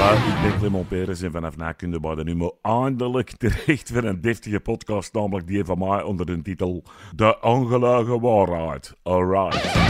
Ik ben Clement Peres en vanaf na kunnen je bij de nummer eindelijk terecht voor een deftige podcast, namelijk die van mij onder de titel De Ongelogen Waarheid. Alright.